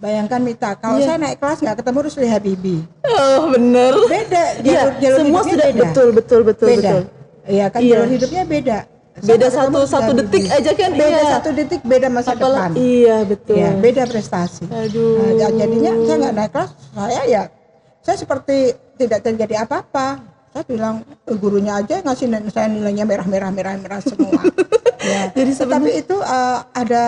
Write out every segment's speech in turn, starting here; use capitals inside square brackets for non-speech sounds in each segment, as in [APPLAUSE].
Bayangkan Mita, kalau Iya. saya naik kelas nggak ketemu Rusli Habibie. Oh, bener. Beda, Iya, jalur, jalur semua sudah beda. betul betul betul beda. betul. Iya kan Iya. jalur hidupnya beda. Saya Beda satu satu detik Habibie. aja kan Beda iya. satu detik, beda masa Apalah- depan. Iya, betul. Iya, beda prestasi. Aduh. Nah, ja- jadinya saya nggak naik kelas, saya ya saya seperti tidak terjadi apa-apa. Saya bilang "Eh, gurunya aja ngasih nilai- saya nilainya merah merah merah merah semua. [LAUGHS] ya. Jadi Tetapi itu eh, ada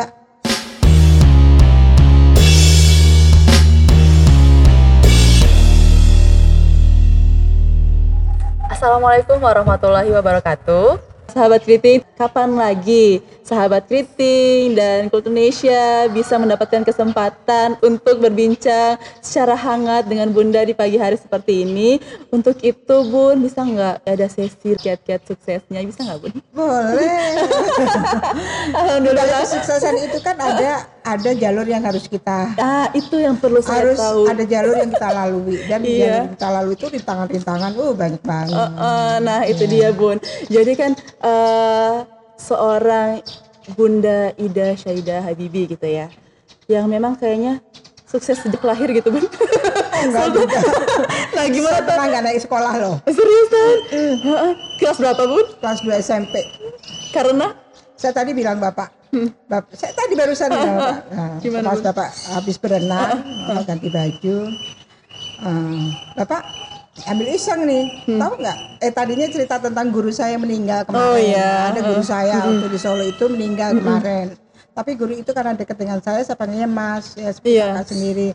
Assalamualaikum warahmatullahi wabarakatuh. Sahabat Kriting, kapan lagi sahabat Kriting dan Kultunesia bisa mendapatkan kesempatan untuk berbincang secara hangat dengan Bunda di pagi hari seperti ini? Untuk itu Bun, bisa nggak ada sesi kiat-kiat suksesnya? Bisa nggak Bun? boleh. [LAUGHS] Alhamdulillah. Dalam kesuksesan itu kan ada ada jalur yang harus kita Ah, itu yang perlu saya harus tahu. ada jalur yang kita lalui dan [LAUGHS] Iya. jalur yang kita lalui itu rintangan-rintangan uh banyak banget. Eh, eh, nah itu dia bun. Jadi kan eh, seorang Bunda Ida Syaida Habibi gitu ya, yang memang kayaknya sukses sejak lahir gitu bun. Enggak juga. [LAUGHS] nah gimana tuh? pernah nggak naik sekolah loh. Seriusan? Heeh. Kelas berapa bun? Kelas 2 SMP. Karena Saya tadi bilang Bapak, Bapak saya tadi barusan bilang Bapak. [LAUGHS] Nah, Gimana, pas? Bapak habis berenang, [LAUGHS] eh, ganti baju. eh, Bapak ambil iseng nih, tahu nggak? Eh tadinya cerita tentang guru saya meninggal kemarin. Oh, iya. Ada guru saya waktu di Solo itu meninggal kemarin. Tapi guru itu karena dekat dengan saya, saya panggilnya Mas, ya seperti Iya. kakak sendiri.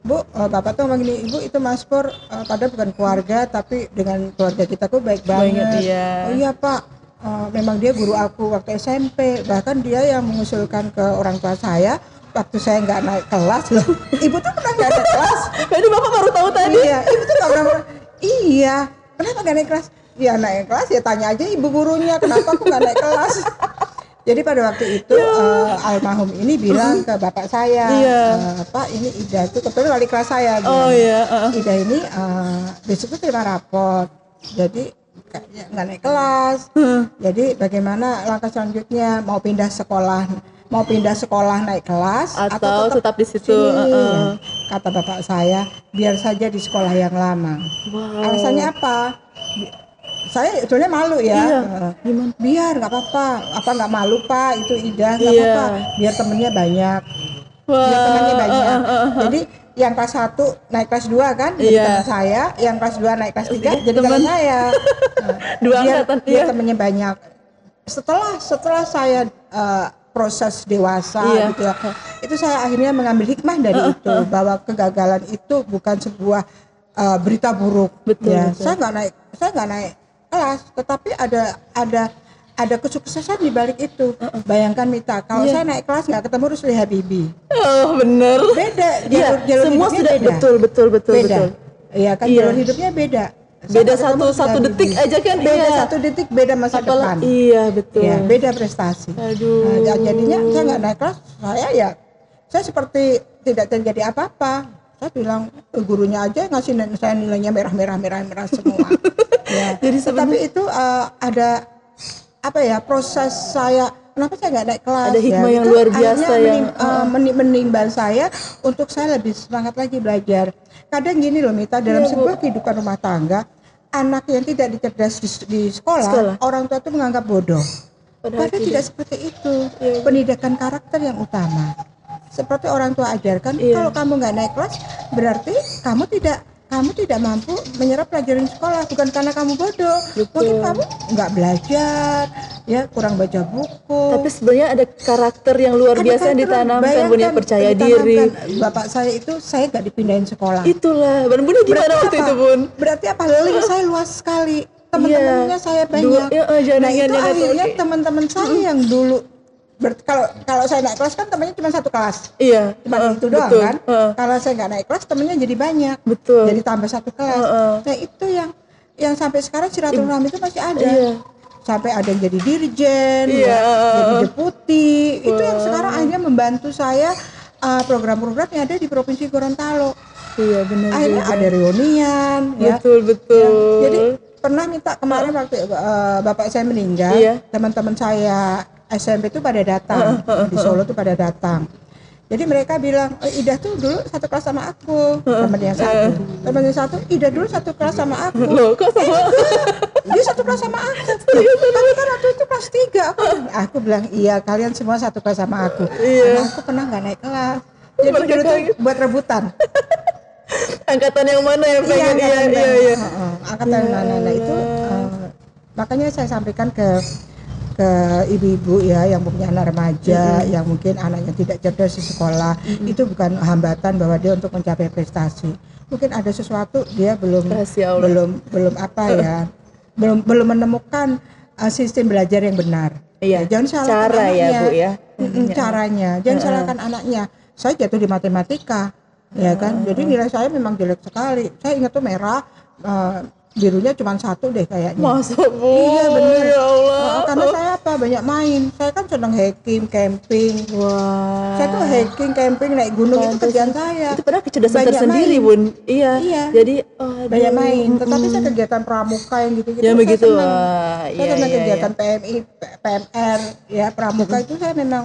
Bu, eh, bapak tuh ngomong gini, ibu itu Mas Pur, eh, padahal bukan keluarga, tapi dengan keluarga kita tuh baik banget. Banget, iya. Oh iya Pak, Eh, memang dia guru aku waktu SMP, bahkan dia yang mengusulkan ke orang tua saya waktu saya nggak naik kelas loh. [LAUGHS] Ibu tuh pernah nggak naik [LAUGHS] kelas? Jadi bapak baru tahu tadi. Iya, ibu tuh nggak pernah. Iya, kenapa nggak naik kelas? Ya naik kelas ya tanya aja ibu gurunya kenapa aku nggak naik kelas. [LAUGHS] Jadi pada waktu itu eh, almarhum ini bilang ke bapak saya, Iya. eh, Pak ini Ida itu kebetulan wali kelas saya. Oh bilang. iya. heeh. Ida ini eh, besok tuh terima raport. Jadi nggak naik kelas. Jadi bagaimana langkah selanjutnya? Mau pindah sekolah, mau pindah sekolah naik kelas Atau tetap di situ, sini? heeh. Kata bapak saya, biar saja di sekolah yang lama. Wow. Alasannya apa? Saya sebetulnya malu ya. Iya. Gimana? Biar nggak apa-apa. Apa nggak malu pak? Itu Ida nggak Iya. apa-apa. Biar temennya banyak. Wah. Biar temannya banyak. Jadi yang kelas 1 naik kelas 2 kan jadi Iya. teman saya, yang kelas 2 naik kelas 3 jadi Teman. saya. [LAUGHS] Nah, Dua dia, angkatan, dia iya. temennya banyak. Setelah setelah saya eh, proses dewasa Iya. gitu ya. Itu saya akhirnya mengambil hikmah dari itu bahwa kegagalan itu bukan sebuah eh, berita buruk. Betul, ya. betul. Saya nggak naik saya nggak naik kelas, tetapi ada ada ada kesuksesan di balik itu. Bayangkan Mita, kalau Iya. saya naik kelas nggak ketemu Rusli Habibie Oh bener. beda Iya, jalur, jalur semua sudah beda. betul betul betul beda betul. iya kan Iya. jalur hidupnya beda Beda Sama satu satu Habibie. detik aja kan beda iya. satu detik beda masa Apalah- depan Iya betul. Iya, beda prestasi Aduh. Nah, ja- jadinya saya nggak naik kelas saya ya saya seperti tidak terjadi apa-apa saya bilang "Eh, gurunya aja ngasih saya nilainya merah merah merah merah semua [LAUGHS] ya Jadi tetapi itu eh, ada apa ya proses saya kenapa saya nggak naik kelas Ada hikmah ya? yang luar biasa yang- menim- meni- menimbang saya untuk saya lebih semangat lagi belajar kadang gini loh Mita dalam Bu. sebuah kehidupan rumah tangga anak yang tidak dicerdas di, di sekolah, Sekolah. orang tua itu menganggap bodoh Padahal Padahal tidak seperti itu. Iya. Pendidikan karakter yang utama. Seperti orang tua ajarkan, Iya. kalau kamu nggak naik kelas, berarti kamu tidak kamu tidak mampu menyerap pelajaran sekolah bukan karena kamu bodoh Betul. mungkin kamu nggak belajar ya kurang baca buku Tapi sebenarnya ada karakter yang luar Ada biasa yang ditanamkan punya percaya diri. bapak saya itu saya nggak dipindahin sekolah Itulah. Bun Bunda gimana Berarti waktu apa? itu Bun? Berarti apa? Link saya luas sekali. Teman-temannya saya Dua- banyak. iya, eh, nah jaringan itu akhirnya teman-teman saya yang dulu ber- kalau kalau saya naik kelas kan temannya cuma satu kelas. Iya. Cuma heeh, itu doang betul, kan. heeh, Kalau saya nggak naik kelas temennya jadi banyak. Betul. Jadi tambah satu kelas. Heeh. Nah itu yang yang sampai sekarang silaturahmi itu masih ada. Iya. Sampai ada yang jadi dirjen, Iya, ya, jadi deputi. Itu yang sekarang akhirnya membantu saya uh, program-program yang ada di Provinsi Gorontalo Iya benar. akhirnya juga. ada reunian ya Betul betul. Ya, jadi pernah minta kemarin waktu eh, bapak saya meninggal Iya. teman-teman saya SMP itu pada datang di Solo tuh pada datang Jadi mereka bilang, oh, Ida tuh dulu satu kelas sama aku, teman yang satu. Teman yang satu, Ida dulu satu kelas sama aku. Loh, kok sama? Dia satu kelas sama aku. Tapi kan waktu itu kelas tiga. Aku, aku bilang, iya kalian semua satu kelas sama aku. Karena aku pernah nggak naik kelas. Jadi Mereka dulu tuh kaget. buat rebutan. [LAUGHS] Angkatan yang mana yang pengen? Iya, angkatan iya, yang- iya. Heeh, angkatan mana nah itu eh, makanya saya sampaikan ke ke ibu-ibu ya yang punya anak remaja yang mungkin anaknya tidak cerdas di sekolah itu bukan hambatan bahwa dia untuk mencapai prestasi. Mungkin ada sesuatu dia belum Rahasia belum belum apa ya belum belum menemukan eh, sistem belajar yang benar. Iya, jangan salahkan cara ya, anaknya. Bu, ya. Mm-mm, caranya. Jangan salahkan anaknya. Saya jatuh di matematika ya kan? Jadi nilai saya memang jelek sekali. Saya ingat tuh merah eh, birunya cuma satu deh kayaknya Masa bu? Iya bener. Ya Allah. Oh, karena saya apa banyak main. Saya kan senang hiking, camping. Wah. Saya tuh hiking, camping, naik gunung itu kerjaan saya. Itu padahal kecerdasan Banyak tersendiri, main. Bun. Iya. Iya. Jadi aduh. Banyak main. Tetapi saya kegiatan pramuka yang gitu-gitu. Ya saya begitu. senang. Wah, Saya iya, senang iya, kegiatan PMI, P- PMR, ya pramuka itu saya memang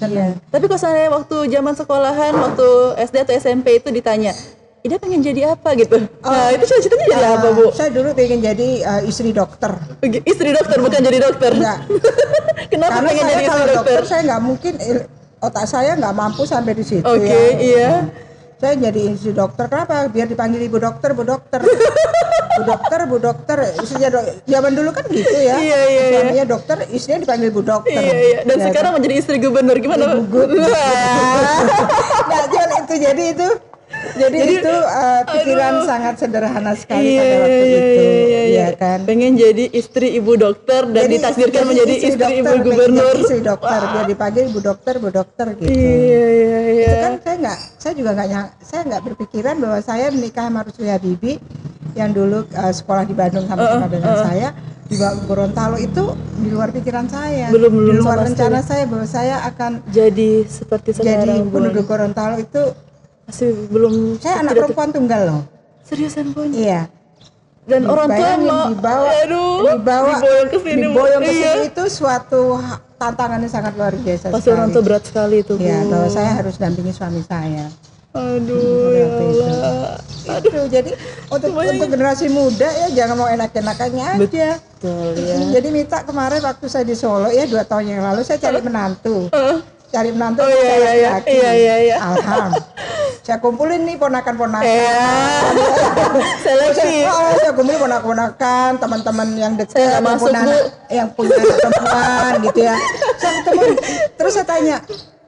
Iya. Tapi kalau saya waktu zaman sekolahan, waktu SD atau SMP itu ditanya, Ida pengen jadi apa gitu? Nah, itu cita-citanya jadi Ah, apa, Bu? Saya dulu pengen jadi eh, istri dokter. Istri dokter bukan jadi dokter. Enggak. [LAUGHS] Kenapa Karena pengen jadi istri kalau dokter? dokter saya nggak mungkin otak saya nggak mampu sampai di situ Oke, ya. iya. Saya jadi istri dokter kenapa? Biar dipanggil ibu dokter, bu dokter. bu dokter, bu dokter. Istrinya dok- zaman dulu kan gitu ya. Iya, iya, iya. Suaminya dokter, istrinya dipanggil bu dokter. Iya, iya. Dan Ya, sekarang menjadi istri gubernur gimana? Wah. [LAUGHS] Nah, jangan itu jadi itu jadi, itu uh, pikiran sangat sederhana sekali Iya, pada waktu iya, itu, iya, iya, ya kan. Pengen jadi istri ibu dokter dan Jadi- ditakdirkan jadi menjadi istri, dokter, ibu gubernur. jadi Istri dokter, biar dipanggil bu dokter, bu dokter gitu. Iya, iya, iya. itu kan saya nggak saya juga nggak nyang- saya nggak berpikiran bahwa saya menikah sama Rusli Habibi yang dulu uh, sekolah di Bandung sama-sama dengan saya di Gorontalo itu di luar pikiran saya Belum- belum di luar sama rencana saya bahwa saya akan Jadi seperti jadi sekarang, Bun. penduduk Gorontalo itu Masih belum saya anak perempuan tunggal loh seriusan pun. iya Dan orang tua mau dibawa aduh, dibawa diboyong ke sini. diboyong ke Iya. sini itu suatu ha- tantangan yang sangat luar biasa Pasti orang tua berat sekali itu, ya bahwa saya harus dampingi suami saya Aduh, ya Seperti itu. Allah. itu jadi untuk untuk generasi muda ya jangan mau enak-enakannya aja Betul ya. jadi minta kemarin waktu saya di Solo ya dua tahun yang lalu saya cari menantu cari menantu Oh, iya, saya iya, iya. laki-laki. Iya, iya, iya. [LAUGHS] saya kumpulin nih ponakan-ponakan Eh, [LAUGHS] seleksi. Oh, saya kumpulin ponakan-ponakan teman-teman yang dekat Saya nggak yang punya anak- yang punya anak perempuan [LAUGHS] gitu ya saya terus saya tanya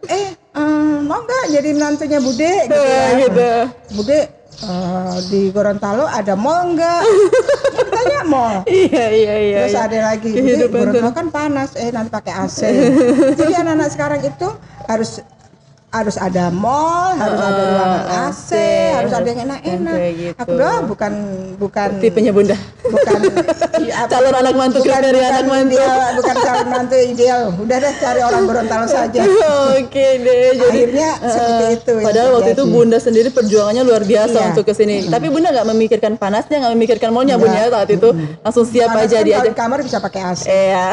eh eh, mau nggak jadi menantunya Bude gitu ya Eh, gitu. Bude eh, di Gorontalo ada mall enggak? [LAUGHS] Ya, ditanya mall. Iya, iya, iya. Terus iya. ada lagi, Bude Kehidupan Gorontalo kan panas, eh nanti pakai AC. Jadi anak-anak sekarang itu harus harus ada mall, harus ada ruangan AC, harus ada yang enak-enak. Gitu. Aku doang bukan bukan Tipenya Bunda. Bukan [LAUGHS] iya, Calon anak mantu bukan, kriteria bukan anak mantu. ideal, bukan calon mantu ideal. Udah deh cari orang Gorontalo saja. [LAUGHS] Oke deh. Jadi Akhirnya seperti itu. Padahal waktu itu terjadi. Bunda sendiri perjuangannya luar biasa Iya. untuk ke sini. Tapi Bunda nggak memikirkan panasnya, nggak memikirkan maunya Bunda saat itu langsung siap Panas aja kan dia kalau aja. di kamar bisa pakai AC. Iya.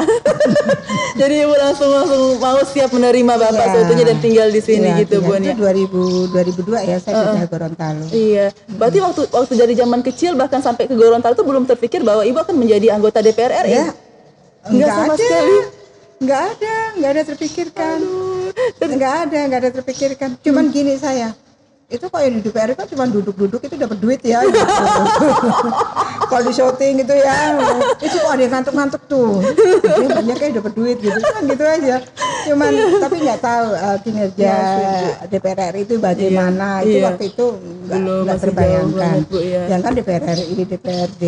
[LAUGHS] Jadi ibu langsung langsung mau siap menerima bapak Iya. seutuhnya dan tinggal di sini Iya, gitu tinggal Bun itu ya. 2000 2002 ya saya pindah ke Gorontalo. Iya. Berarti waktu waktu dari zaman kecil bahkan sampai ke Gorontalo itu belum terpikir bahwa ibu akan menjadi anggota DPR RI. Ya. Enggak sama sekali. Enggak ada, enggak ada terpikirkan. Enggak ada, enggak ada terpikirkan. Cuman Hmm. gini saya. Itu kok yang di DPR kan cuma duduk-duduk itu dapat duit ya gitu. [LAUGHS] Kalau di syuting gitu ya, itu kok ada yang ngantuk-ngantuk tuh. Dia banyak kayak dapat duit gitu. Kan gitu aja. Cuman tapi nggak tahu uh, kinerja DPR RI itu bagaimana. Itu iya. waktu itu nggak terbayangkan. jauh banget, Bu, ya. Yang kan DPR RI, DPRD,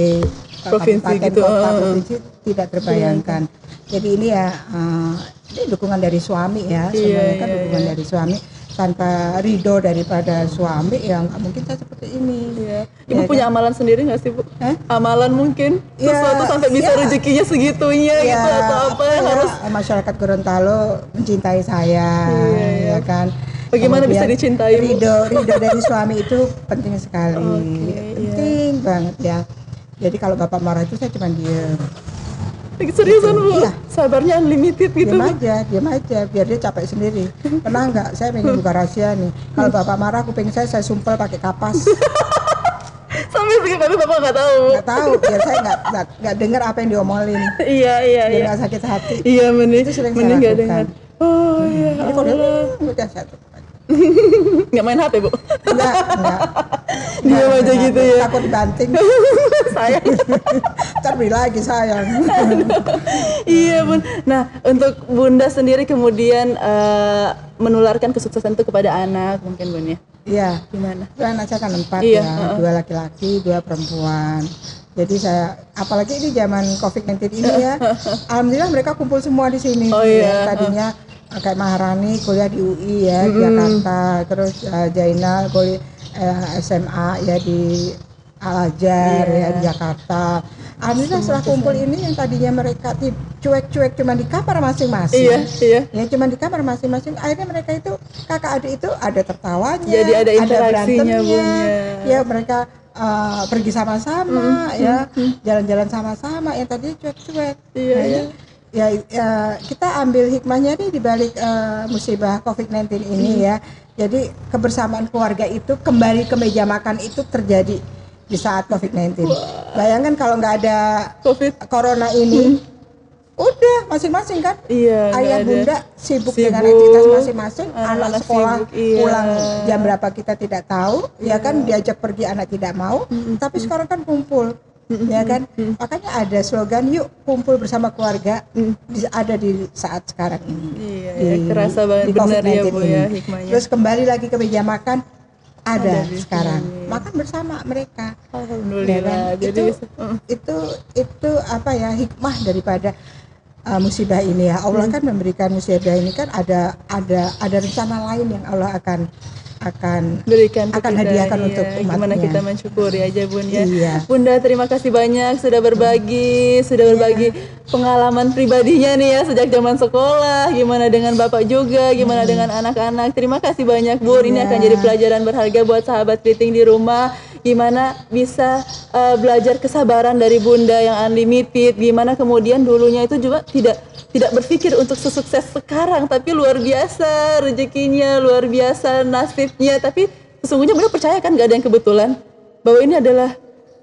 Provinsi kabupaten, gitu, kota, eh, eh. provinsi tidak terbayangkan. Jadi ini ya eh, ini dukungan dari suami ya, Iya, semuanya kan iya, dukungan dari suami. Tanpa ridho daripada suami ya nggak mungkin saya seperti ini. Iya. Ibu Ya punya amalan sendiri nggak sih bu? Hah? Amalan mungkin Ya, sesuatu sampai bisa ya. rezekinya segitunya Ya, gitu atau apa yang ya, harus masyarakat Gorontalo mencintai saya, Iya, ya kan. Bagaimana bisa Kemudian dicintai, Bu? Ridho, ridho dari suami itu penting sekali, [LAUGHS] Oke, iya. penting banget ya. Jadi kalau bapak marah itu saya cuma diem. Seriusan Bu? Iya. Sabarnya unlimited gitu. diam aja diam aja biar dia capek sendiri pernah nggak saya pengen [LAUGHS] buka rahasia nih kalau bapak marah kuping saya saya sumpel pakai kapas [LAUGHS] Sampai sekarang Bapak nggak tahu. nggak tahu biar saya nggak nggak dengar apa yang diomongin [LAUGHS] Iya, iya, biar iya. nggak sakit hati Iya, mending Itu sering mending saya lakukan. dengar. Oh, iya. jadi kalau dia. "Hmm, udah satu Nggak main HP, Bu. enggak enggak [LAUGHS] Enggak, aja gitu ya. takut dibanting [LAUGHS] Sayang. [LAUGHS] ntar beli lagi sayang iya bun. Nah untuk bunda sendiri kemudian eh, menularkan kesuksesan itu kepada anak mungkin bun ya. iya Gimana? itu anak saya kan empat Iya, ya dua laki-laki dua perempuan jadi saya apalagi ini zaman covid-19 ini ya alhamdulillah mereka kumpul semua di sini Oh, Ya, iya, tadinya kayak Maharani kuliah di UI ya di Jakarta. Terus eh, Jainal kuliah eh, SMA ya di Al Azhar Iya. ya di Jakarta. Alhamdulillah setelah kumpul ini yang tadinya mereka cuek-cuek cuma di kamar masing-masing. Iya iya. ya cuma di kamar masing-masing. Akhirnya mereka itu kakak adik itu ada tertawanya Jadi ada interaksinya, berantemnya, Bun, ya. ya mereka uh, pergi sama-sama ya jalan-jalan sama-sama. Yang tadi cuek-cuek. Iya, Nah, iya. Ya, ya kita ambil hikmahnya nih di balik uh, musibah COVID-19 ini ya jadi kebersamaan keluarga itu kembali ke meja makan itu terjadi di saat COVID-19 bayangkan kalau nggak ada Covid. corona ini udah masing-masing kan Iya. ayah ada. bunda sibuk, Sibuk. dengan aktivitas masing-masing Anak-anak anak sekolah sibuk, iya. pulang jam berapa kita tidak tahu ya kan diajak pergi anak tidak mau tapi sekarang kan kumpul ya kan makanya ada slogan yuk kumpul bersama keluarga di- ada di saat sekarang ini Iya, Di- iya. kerasa banget di benar ya COVID-19 bu ya hikmahnya. terus kembali lagi ke meja makan ada, Ada di sekarang sini. makan bersama mereka ya Alhamdulillah. kan? Jadi itu bisa. Mm. itu itu apa ya hikmah daripada uh, musibah ini ya Allah Hmm. kan memberikan musibah ini kan ada ada ada rencana lain yang Allah akan akan berikan akan kita, hadiahkan iya. untuk gimana umatnya. kita mensyukuri aja bun ya Iya. bunda terima kasih banyak sudah berbagi sudah berbagi pengalaman pribadinya nih ya sejak zaman sekolah gimana dengan bapak juga gimana dengan anak-anak terima kasih banyak bun ini Iya. akan jadi pelajaran berharga buat sahabat kriting di rumah gimana bisa uh, belajar kesabaran dari bunda yang unlimited gimana kemudian dulunya itu juga tidak tidak berpikir untuk sesukses sekarang tapi luar biasa rezekinya luar biasa nasibnya. Tapi sesungguhnya bunda percaya kan gak ada yang kebetulan bahwa ini adalah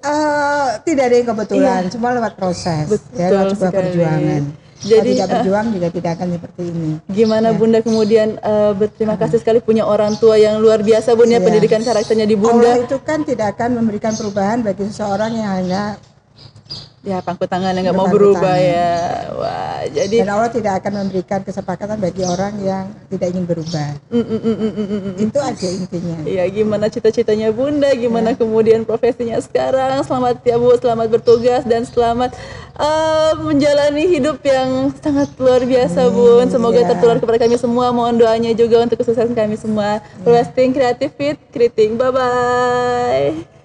uh, tidak ada yang kebetulan semua lewat proses ya Betul lewat sebuah sekali. perjuangan. Jadi, kalau tidak uh, berjuang juga tidak akan seperti ini. gimana bunda kemudian uh, berterima kasih sekali punya orang tua yang luar biasa bunda Iya. pendidikan karakternya di bunda? Allah itu kan tidak akan memberikan perubahan bagi seseorang yang hanya ya pangku tangan yang nggak mau berubah tangan. ya wah jadi dan Allah tidak akan memberikan kesepakatan bagi orang yang tidak ingin berubah mm, mm, mm, mm, mm, mm. itu aja intinya Iya, gimana cita-citanya Bunda, gimana kemudian profesinya sekarang. Selamat ya Bu, selamat bertugas dan selamat eh, menjalani hidup yang sangat luar biasa Bun. Semoga iya. tertular kepada kami semua. Mohon doanya juga untuk kesuksesan kami semua. Investing Creative Fit, Kriting. Bye bye.